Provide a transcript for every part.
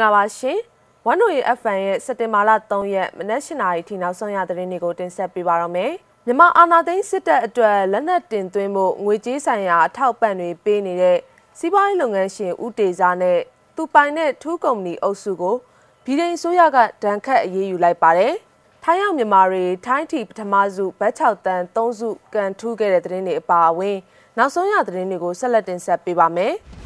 င်္ဂလာပါရှင်။ဝန်နိုရီ FM ရဲ့စက်တင်ဘာလ3ရက်မနက်၈နာရီထိနောက်ဆုံးရသတင်းတွေကိုတင်ဆက်ပေးပါရမယ်။မြန်မာအာဏာသိမ်းစစ်တပ်အတွက်လက်နက်တင်သွင်းမှုငွေကြေးဆိုင်ရာအထောက်ပံ့တွေပေးနေတဲ့စီးပွားရေးလုပ်ငန်းရှင်ဦးတေဇာနဲ့သူပိုင်တဲ့ထူးကုမ္ပဏီအုပ်စုကိုပြည်ထောင်ဆိုရကဒဏ်ခတ်အရေးယူလိုက်ပါတယ်။ထိုင်းရောက်မြန်မာတွေထိုင်းတီပထမစုဘတ်6တန်3စုကန်ထူးခဲ့တဲ့သတင်းတွေအပါအဝင်နောက်ဆုံးရသတင်းတွေကိုဆက်လက်တင်ဆက်ပေးပါမယ်။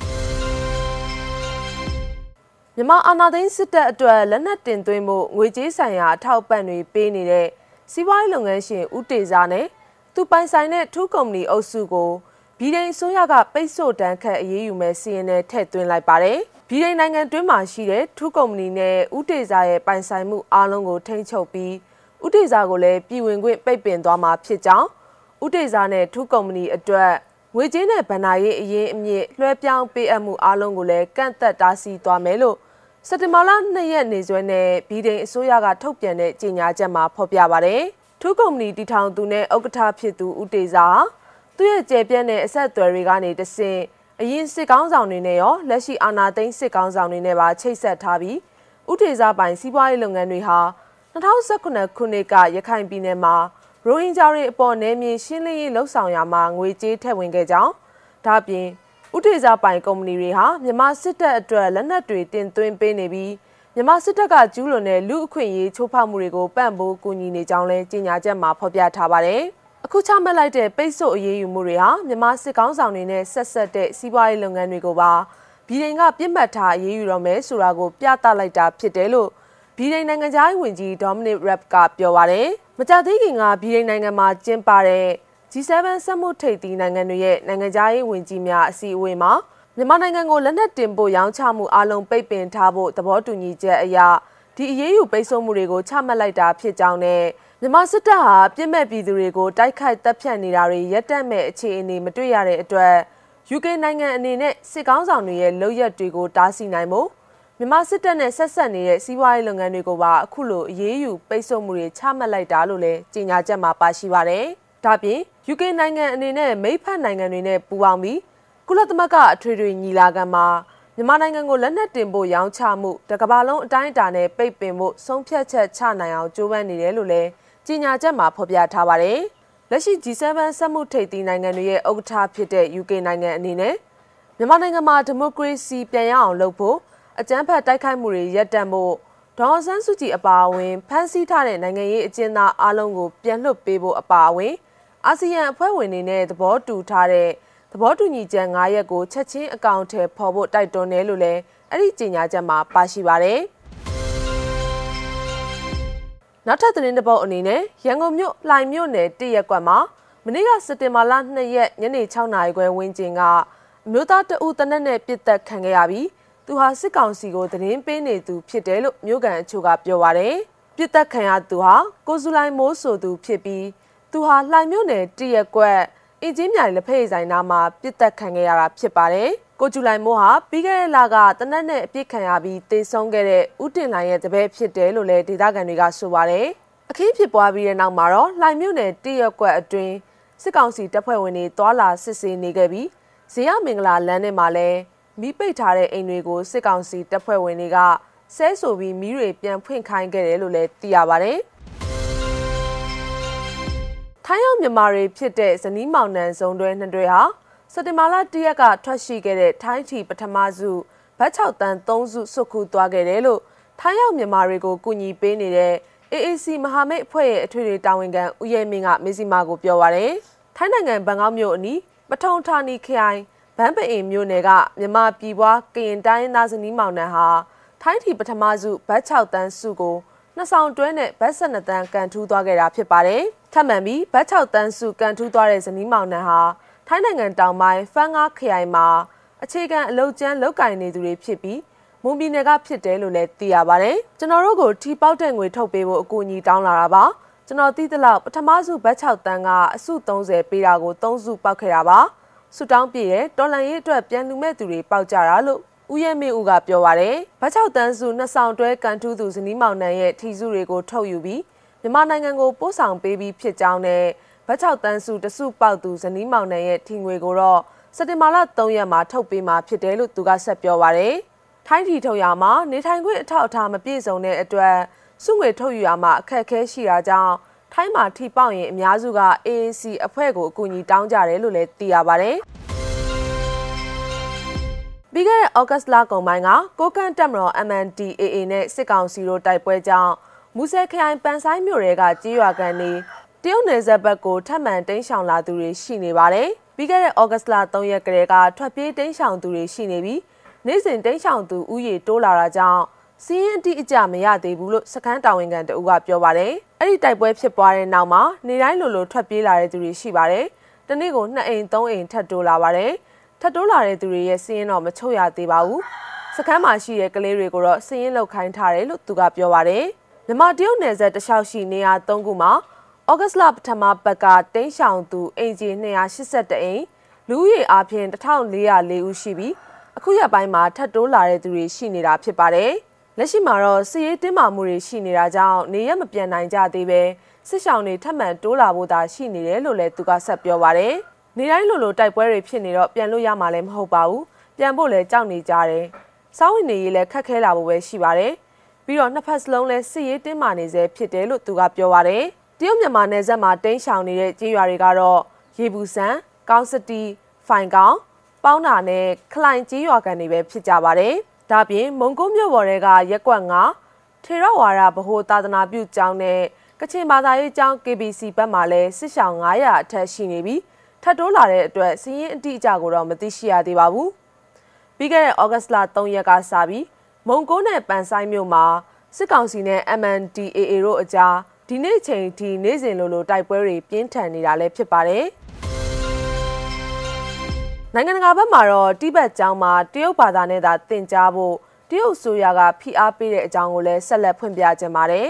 မြန်မာအာဏာသိမ်းစစ်တပ်အတွက်လက်နက်တင်သွင်းမှုငွေကြေးဆိုင်ရာအထောက်အပံ့တွေပေးနေတဲ့စီးပွားရေးလုပ်ငန်းရှင်ဦးတေဇာနဲ့သူပိုင်ဆိုင်တဲ့ထူးကုမ္ပဏီအုပ်စုကိုဗီဒိန်ဆိုရကပိတ်ဆို့တန်းခတ်အရေးယူမဲ့စီရင်နဲ့ထည့်သွင်းလိုက်ပါတယ်။ဗီဒိန်နိုင်ငံတွင်းမှာရှိတဲ့ထူးကုမ္ပဏီနဲ့ဦးတေဇာရဲ့ပိုင်ဆိုင်မှုအားလုံးကိုထိန်းချုပ်ပြီးဦးတေဇာကိုလည်းပြည်ဝင်ခွင့်ပိတ်ပင်သွားမှာဖြစ်ကြောင်းဦးတေဇာနဲ့ထူးကုမ္ပဏီအတွက်ငွေကြေးနဲ့ဗဏ္ဍာရေးအရင်အမြင့်လွှဲပြောင်းပေးအပ်မှုအားလုံးကိုလည်းကန့်သက်တားဆီးသွားမယ်လို့ စက်တင်ဘာလ2ရက်နေ့စွဲနဲ့ဗီဒိန်အစိုးရကထုတ်ပြန်တဲ့ကြေညာချက်မှာဖော်ပြပါတယ်။ထူးကုမ္ပဏီတီထောင်သူနဲ့ဥက္ကဋ္ဌဖြစ်သူဦးတေစာသူ့ရဲ့ကျေပြန့်တဲ့အဆက်အသွယ်တွေကနေတဆင့်အရင်စစ်ကောင်းဆောင်တွေနဲ့ရောလက်ရှိအာဏာသိမ်းစစ်ကောင်းဆောင်တွေနဲ့ပါချိတ်ဆက်ထားပြီးဦးတေစာပိုင်စီးပွားရေးလုပ်ငန်းတွေဟာ2019ခုနှစ်ကရခိုင်ပြည်နယ်မှာရိုဟင်ဂျာတွေအပေါ်နယ်မြေရှင်းလင်းရေးလှုပ်ဆောင်ရာမှာငွေကြေးထည့်ဝင်ခဲ့ကြောင်းဒါ့ပြင် ဥထေစာပိုင်ကုမ္ပဏီတွေဟာမြန်မာစစ်တပ်အတွက်လက်နက်တွေတင်သွင်းပေးနေပြီးမြန်မာစစ်တပ်ကကျူးလွန်တဲ့လူအခွင့်အရေးချိုးဖောက်မှုတွေကိုပံ့ပိုးကူညီနေကြောင်းလည်းကြေညာချက်မှာဖော်ပြထားပါတယ်။အခုချမှတ်လိုက်တဲ့ပိတ်ဆို့အရေးယူမှုတွေဟာမြန်မာစစ်ကောင်းဆောင်တွေနဲ့ဆက်ဆက်တဲ့စီးပွားရေးလုပ်ငန်းတွေကိုပါဗီဒိန်ကပြစ်မှတ်ထားအရေးယူတော့မယ်ဆိုတာကိုပြသလိုက်တာဖြစ်တယ်လို့ဗီဒိန်နိုင်ငံသားဝန်ကြီးဒေါမနစ်ရက်ပ်ကပြောပါတယ်။မကြသေးခင်ကဗီဒိန်နိုင်ငံမှာကျင်းပတဲ့ G7 စက်မှုထိပ်သီးနိုင်ငံတွေရဲ့နိုင်ငံခြားရေးဝန်ကြီးများအစည်းအဝေးမှာမြန်မာနိုင်ငံကိုလက်နက်တင်ပို့ရောင်းချမှုအလုံးပိတ်ပင်ထားဖို့သဘောတူညီချက်အရဒီအရေးယူပိတ်ဆို့မှုတွေကိုချမှတ်လိုက်တာဖြစ်ကြောင်းနဲ့မြန်မာစစ်တပ်ဟာပြစ်မဲ့ပြည်သူတွေကိုတိုက်ခိုက်တပ်ဖြတ်နေတာတွေရပ်တန့်မဲ့အခြေအနေမတွေ့ရတဲ့အတွက် UK နိုင်ငံအနေနဲ့စစ်ကောင်းဆောင်တွေရဲ့လုပ်ရက်တွေကိုတားဆီးနိုင်ဖို့မြန်မာစစ်တပ်နဲ့ဆက်ဆက်နေတဲ့စီးပွားရေးလုပ်ငန်းတွေကိုပါအခုလိုအရေးယူပိတ်ဆို့မှုတွေချမှတ်လိုက်တာလို့လည်းကြေညာချက်မှာပါရှိပါတယ်။ ဒါပြင် UK နိုင်ငံအနေနဲ့မိဖက်နိုင်ငံတွေနဲ့ပူးပေါင်းပြီးကုလသမဂ္ဂအထွေထွေညီလာခံမှာမြန်မာနိုင်ငံကိုလက်နက်တင်ဖို့ရောင်းချမှုတကဘာလုံးအတိုင်းအတာနဲ့ပိတ်ပင်ဖို့ဆုံးဖြတ်ချက်ချနိုင်အောင်ကြိုးပမ်းနေတယ်လို့လည်းကြေညာချက်မှာဖော်ပြထားပါတယ်။လက်ရှိ G7 စက်မှုထိပ်သီးနိုင်ငံတွေရဲ့ဥက္ကဋ္ဌဖြစ်တဲ့ UK နိုင်ငံအနေနဲ့မြန်မာနိုင်ငံမှာဒီမိုကရေစီပြန်ရအောင်လုပ်ဖို့အကြမ်းဖက်တိုက်ခိုက်မှုတွေရပ်တန့်ဖို့ဒေါ်ဆန်းစုကြည်အပါအဝင်ဖမ်းဆီးထားတဲ့နိုင်ငံရေးအကျဉ်းသားအလုံးကိုပြန်လွှတ်ပေးဖို့အပါအဝင် အာဆီယံအဖွဲ့ဝင်တွေနဲ့သဘောတူထားတဲ့သဘောတူညီချက်9ရက်ကိုချက်ချင်းအကောင့်ထဲပေါ်ဖို့တိုက်တွန်းတယ်လို့လည်းအဲ့ဒီကြေညာချက်မှာပါရှိပါတယ်။နောက်ထပ်သတင်းတစ်ပုဒ်အနေနဲ့ရန်ကုန်မြို့လှိုင်မြို့နယ်တရက်ကွက်မှာမနေ့ကစက်တင်ဘာလ2ရက်ညနေ6နာရီခွဲဝန်းကျင်ကအမျိုးသားတဦးတနက်နဲ့ပြစ်တက်ခံခဲ့ရပြီးသူဟာစစ်ကောင်စီကိုသတင်းပေးနေသူဖြစ်တယ်လို့မြို့ကန်အချို့ကပြောပါရယ်ပြစ်တက်ခံရသူဟာကိုစုလိုင်မိုးဆိုသူဖြစ်ပြီး သူဟာလှိုင်မြို့နယ်တရက်ကွက်အင်ဂျင်မြိုင်လက်ဖက်ဆိုင်နာမှာပြစ်တက်ခံခဲ့ရတာဖြစ်ပါတယ်။ကိုကျူလိုင်မိုးဟာပြီးခဲ့တဲ့လကတနက်နဲ့အပြစ်ခံရပြီးတေဆုံးခဲ့တဲ့ဦးတင်လိုင်ရဲ့တပည့်ဖြစ်တယ်လို့လည်းဒေသခံတွေကဆိုပါတယ်။အခင်းဖြစ်ပွားပြီးတဲ့နောက်မှာတော့လှိုင်မြို့နယ်တရက်ကွက်အတွင်းစစ်ကောင်စီတပ်ဖွဲ့ဝင်တွေတွာလာစစ်ဆေးနေခဲ့ပြီးဇေယမင်္ဂလာလမ်းထဲမှာလည်းမိပိတ်ထားတဲ့အိမ်တွေကိုစစ်ကောင်စီတပ်ဖွဲ့ဝင်တွေကဆဲဆိုပြီးမိတွေပြန်ဖွင့်ခိုင်းခဲ့တယ်လို့လည်းသိရပါတယ်။ ထိုင်းရောက်မြန်မာတွေဖြစ်တဲ့ဇနီးမောင်နှံဇုံတွဲနှစ်တွဲဟာစက်တင်ဘာလ၁ရက်ကထွက်ရှိခဲ့တဲ့ထိုင်းချီပထမစုဘတ်6တန်း3စုစုခုသွားခဲ့တယ်လို့ထိုင်းရောက်မြန်မာတွေကိုကူညီပေးနေတဲ့ AAC မဟာမိတ်အဖွဲ့ရဲ့အထွေထွေတာဝန်ခံဦးရဲမင်းကမေစီမာကိုပြောပါရယ်ထိုင်းနိုင်ငံဘန်ကောက်မြို့အနီးပထုံဌာနီခရိုင်ဗန်းပအိမ်မြို့နယ်ကမြန်မာပြည်ပွားကရင်တိုင်းသားဇနီးမောင်နှံဟာထိုင်းထီပထမစုဘတ်6တန်းစုကိုနှစ်ဆောင်တွဲနဲ့ဘတ်12တန်းကန်ထူးသွားခဲ့တာဖြစ်ပါတယ်။ ထပ်မံပြီးဘတ်6တန်းစုကန်ထူးသွားတဲ့ဇနီးမောင်နှံဟာထိုင်းနိုင်ငံတောင်ပိုင်းဖန်ငါခရိုင်မှာအခြေခံအလုပ်ကျန်းလုပ်ကင်နေသူတွေဖြစ်ပြီးမွန်ပြည်နယ်ကဖြစ်တယ်လို့လည်းသိရပါတယ်။ကျွန်တော်တို့ကိုထီပေါက်တဲ့ငွေထုတ်ပေးဖို့အကူအညီတောင်းလာတာပါ။ကျွန်တော်သိသလောက်ပထမစုဘတ်6တန်းကအစု30ပေးတာကို3စုပောက်ခဲ့တာပါ။ဆူတောင်းပြည့်ရဲ့တော်လန်ရေးအတွက်ပြန်လူမဲ့သူတွေပောက်ကြတာလို့ဦးရဲမေဦးကပြောပါရယ်ဗတ်6တန်းစုနှစ်ဆောင်တွဲကန်ထူးသူဇနီးမောင်နှံရဲ့ထီစုတွေကိုထုတ်ယူပြီး မြန်မာနိုင်ငံကိုပို့ဆောင်ပေးပြီးဖြစ်ကြောင်းနဲ့ဗတ်6တန်းစုတစုပေါက်သူဇနီးမောင်နှံရဲ့ထီငွေကိုတော့စက်တင်ဘာလ3ရက်မှာထုတ်ပေးမှာဖြစ်တယ်လို့သူကဆက်ပြောပါရယ်ထိုင်းထီထုတ်ရမှာနေထိုင်ခွင့်အထောက်အထားမပြည့်စုံတဲ့အတွက်စုငွေထုတ်ယူရမှာအခက်အခဲရှိတာကြောင့်ထိုင်းမှာထိပေါက်ရင်အများစုက AAC အဖွဲ့ကိုအကူအညီတောင်းကြတယ်လို့လည်းသိရပါတယ်။ပြီးခဲ့တဲ့ဩဂတ်လကုန်ပိုင်းကကိုကန့်တက်မတော် MNDAA နဲ့စစ်ကောင်စီတို့တိုက်ပွဲကြောင့် မူဆယ်ခရိုင်ပန်ဆိုင်မြို့တွေကကြေးရွာကန်နေတရုတ်နယ်စပ်ဘက်ကိုထပ်မံတင်းရှောင်လာသူတွေရှိနေပါတယ်။ပြီးခဲ့တဲ့ဩဂတ်လ3ရက်ကလေးကထွက်ပြေးတင်းရှောင်သူတွေရှိနေပြီးနေ့စဉ်တင်းရှောင်သူဥယေတိုးလာတာကြောင့်စီးရင်တိအကြမရသေးဘူးလို့စခန်းတာဝန်ခံတအူးကပြောပါတယ်။အဲ့ဒီတိုက်ပွဲဖြစ်ပွားတဲ့နောက်မှာနေတိုင်းလိုလိုထွက်ပြေးလာတဲ့သူတွေရှိပါတယ်။တနေ့ကို2အိမ်3အိမ်ထပ်တိုးလာပါတယ်။ထပ်တိုးလာတဲ့သူတွေရဲ့စီးရင်တော့မချုပ်ရသေးပါဘူး။စခန်းမှာရှိတဲ့ကလေးတွေကိုတော့စီးရင်လောက်ခိုင်းထားတယ်လို့သူကပြောပါတယ်။ မြမတရုတ်နယ်စပ်တလျှောက်ရှိနေရာ3ခုမှာဩဂတ်လပထမပတ်ကတင်းရှောင်သူအင်ဂျီ282အိမ်လူဦးရေအားဖြင့်1404ဦးရှိပြီးအခုရက်ပိုင်းမှာထပ်တိုးလာတဲ့သူတွေရှိနေတာဖြစ်ပါတယ်။လက်ရှိမှာတော့စစ်ရေးတင်းမာမှုတွေရှိနေတာကြောင့်နေရမပြန်နိုင်ကြသေးပဲစစ်ဆောင်တွေထပ်မံတိုးလာဖို့သာရှိနေတယ်လို့လည်းသူကဆက်ပြောပါတယ်။နေတိုင်းလိုလိုတိုက်ပွဲတွေဖြစ်နေတော့ပြန်လို့ရမှာလည်းမဟုတ်ပါဘူး။ပြန်ဖို့လည်းကြောက်နေကြတယ်။စောင်းဝင်နေရေးလည်းခက်ခဲလာဖို့ပဲရှိပါတယ်။ ပြီးတော့နှစ်ဖက်စလုံးလည်းစစ်ရေးတင်းမာနေစေဖြစ်တယ်လို့သူကပြောပါတယ်။တရုတ်မြန်မာနယ်စပ်မှာတင်းရှောင်နေတဲ့ကြေးရွာတွေကတော့ရေဘူးဆန်၊ကောင်းစတီ၊ဖိုင်ကောင်ပေါင်းတာနဲ့ခလိုင်ကြီးရွာကန်တွေပဲဖြစ်ကြပါတယ်။ဒါပြင်မုံကုန်းမြို့ပေါ်တွေကရက်ကွက်ငါထေရဝါဒဗဟိုသာသနာပြုကျောင်းနဲ့ကချင်ဘာသာရေးကျောင်း KBC ဘက်မှာလည်းစစ်ဆောင်900အထက်ရှိနေပြီးထပ်တိုးလာတဲ့အတွက်စီးရင်အတိအကျကိုတော့မသိရှိရသေးပါဘူး။ပြီးခဲ့တဲ့ဩဂတ်လ3ရက်ကစပြီး မုံကုန်းနဲ့ပန်ဆိုင်မြို့မှာစစ်ကောင်စီနဲ့ MNDAA တို့အကြားဒီနေ့ချိန်ထိနေ့စဉ်လိုလိုတိုက်ပွဲတွေပြင်းထန်နေတာလည်းဖြစ်ပါတယ်။နိုင်ငံတကာဘက်မှာတော့တိဘက်ကျောင်းမှာတရုတ်ဘာသာနဲ့သာသင်ကြားဖို့တရုတ်ဆိုရကဖိအားပေးတဲ့အကြောင်းကိုလည်းဆက်လက်ဖွင့်ပြခြင်းပါတယ်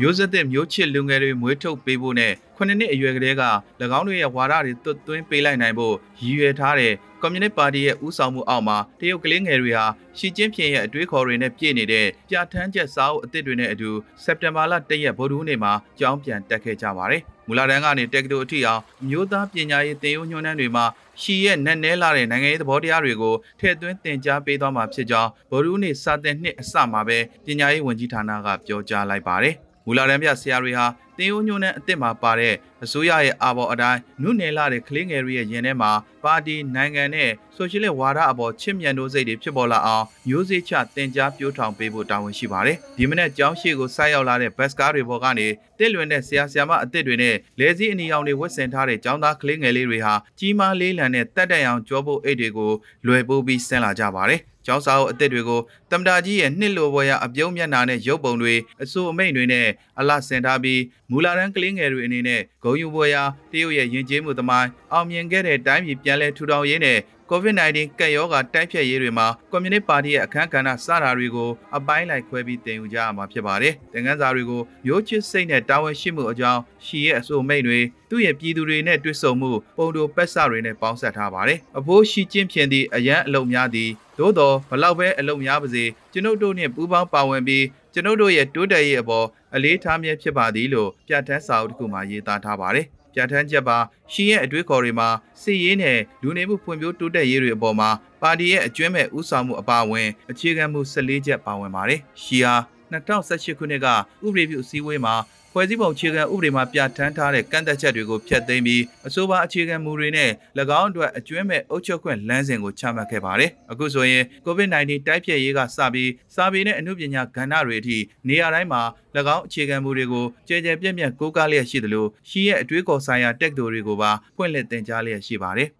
မျိုးဆက်တဲ့မျိုးချစ်လူငယ်တွေမွေးထုတ်ပေးဖို့နဲ့9နှစ်အရွယ်ကလေးက၎င်းတို့ရဲ့ဝါဒတွေသွတ်သွင်းပေးလိုက်နိုင်ဖို့ရည်ရွယ်ထားတဲ့ ကွန်မြူနစ်ပါတီရဲ့ဦးဆောင်မှုအောက်မှာတရုတ်ကလေးငယ်တွေဟာရှီကျင်းဖြင်ရဲ့အတွေးခေါ်တွေနဲ့ပြည့်နေတဲ့ပြဋ္ဌာန်းချက်စာအုပ်အသစ်တွေနဲ့အတူစက်တင်ဘာလ1ရက်ဗုဒ္ဓဟူးနေ့မှာကျောင်းပြန်တက်ခဲ့ကြပါတယ်။မူလာတန်းကနေတက္ကသိုလ်အထိအောင်မျိုးသားပညာရေးသင်ယူညွှန်းတန်းတွေမှာရှီရဲ့နက်နဲလာတဲ့နိုင်ငံရေးသဘောတရားတွေကိုထည့်သွင်းသင်ကြားပေးသွားမှာဖြစ်ကြောင်းဗိုလ်ရူးနေစာတင်နှစ်အစမှာပဲပညာရေးဝန်ကြီးဌာနကပြောကြားလိုက်ပါတယ်။မူလာတန်းပြဆရာတွေဟာ တင်ဦးညွန်းနဲ့အစ်စ်မှာပါတဲ့အစိုးရရဲ့အာဘော်အတိုင်းနုနယ်လာတဲ့ကလေးငယ်တွေရဲ့ရင်ထဲမှာပါတီနိုင်ငံနဲ့ဆိုရှယ်လစ်ဝါဒအပေါ်ချစ်မြတ်တို့စိတ်တွေဖြစ်ပေါ်လာအောင်မျိုးစေ့ချတင် जा ပြိုးထောင်ပေးဖို့တာဝန်ရှိပါတယ်။ဒီမနေ့ကျောင်းရှိကိုဆိုက်ရောက်လာတဲ့ဘတ်စကားတွေပေါ်ကနေတစ်လွင်တဲ့ဆရာဆရာမအစ်စ်တွေနဲ့လဲစည်းအနီရောင်တွေဝတ်ဆင်ထားတဲ့ကျောင်းသားကလေးငယ်လေးတွေဟာကြီးမားလေးလံတဲ့တက်တက်အောင်ကြောဖို့အိတ်တွေကိုလွယ်ပိုးပြီးဆင်းလာကြပါတယ်။ကျောင်းစာအုပ်အသစ်တွေကိုတမ္တာကြီးရဲ့နှစ်လိုပွဲရအပြုံးမျက်နာနဲ့ရုပ်ပုံတွေအစိုးအမိန်တွေနဲ့အလှဆင်ထားပြီးမူလာတန်းကလေးငယ်တွေအနေနဲ့ဂုံယူပွဲရာတရုတ်ရဲ့ယဉ်ကျေးမှုသမိုင်းအောင်မြင်ခဲ့တဲ့တိုင်းပြည်ပြန်လည်ထူထောင်ရေးနဲ့ COVID-19 ကပ်ရောဂါတိုက်ဖျက်ရေးတွေမှာကွန်မြူနစ်ပါတီရဲ့အခမ်းကဏ္ဍစတာတွေကိုအပိုင်းလိုက်ခွဲပြီးတင်ယူကြရမှာဖြစ်ပါတယ်။သင်ခန်းစာတွေကိုမျိုးချစ်စိတ်နဲ့တာဝန်ရှိမှုအကြောင်းရှီရဲ့အဆိုမိတ်တွေသူ့ရဲ့ပြည်သူတွေနဲ့တွေ့ဆုံမှုပုံတိုပက်ဆတွေနဲ့ပေါင်းစပ်ထားပါတယ်။အဖိုးရှီကျင့်ဖြင်သည့်အရန်အလုံများသည်သို့တော်ဘလောက်ပဲအလုံများပါစေကျွန်ုပ်တို့နှင့်ပူးပေါင်းပါဝင်ပြီးကျွန်ုပ်တို့ရဲ့တိုးတက်ရေးအပေါ်အလေးထားမြဲဖြစ်ပါသည်လို့ပြဋ္ဌာန်းစာအုပ်တစ်ခုမှာရေးသားထားပါတယ်။ ပြဋ္ဌာန်းချက်ပါရှီရဲ့အတွေးခေါ်တွေမှာစစ်ရေးနဲ့လူနေမှုဖွံ့ဖြိုးတိုးတက်ရေးတွေအပေါ်မှာပါတီရဲ့အကျွမ်းမဲ့ဥဆောင်မှုအပါအဝင်အခြေခံမှု14ချက်ပါဝင်ပါတယ်။ရှီဟာ2018ခုနှစ်ကဥပဒေပြုအစည်းအဝေးမှာ ဖွဲ့စည်းပုံအခြေခံဥပဒေမှာပြဋ္ဌာန်းထားတဲ့ကန့်သက်ချက်တွေကိုဖျက်သိမ်းပြီးအဆိုပါအခြေခံမူတွေနဲ့၎င်းအတွက်အကျွမ်းမဲ့အုပ်ချုပ်ခွင့်လမ်းစဉ်ကိုချမှတ်ခဲ့ပါတယ်။အခုဆိုရင် COVID-19 တိုက်ဖျက်ရေးကစပြီးစာပေနဲ့အမှုပညာကဏ္ဍတွေအထိနေရာတိုင်းမှာ၎င်းအခြေခံမူတွေကိုကြဲကြဲပြန့်ပြန့်ကိုးကားလျက်ရှိသလိုရှီရဲ့အတွေးခေါ်ဆိုင်ရာတက်တိုတွေကိုပါဖွင့်လှစ်သင်ကြားလျက်ရှိပါတယ်။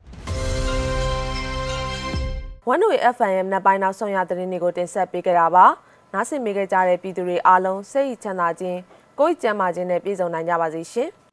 One Way FM နဲ့ပိုင်းနောက်ဆုံးရသတင်းတွေကိုတင်ဆက်ပေးကြတာပါ။နားဆင်မိခဲ့ကြတဲ့ပြည်သူတွေအားလုံးစိတ်ချမ်းသာခြင်း ကိုယ်ကျမ်းမာခြင်းနဲ့ပြည့်စုံနိုင်ကြပါစေရှင်။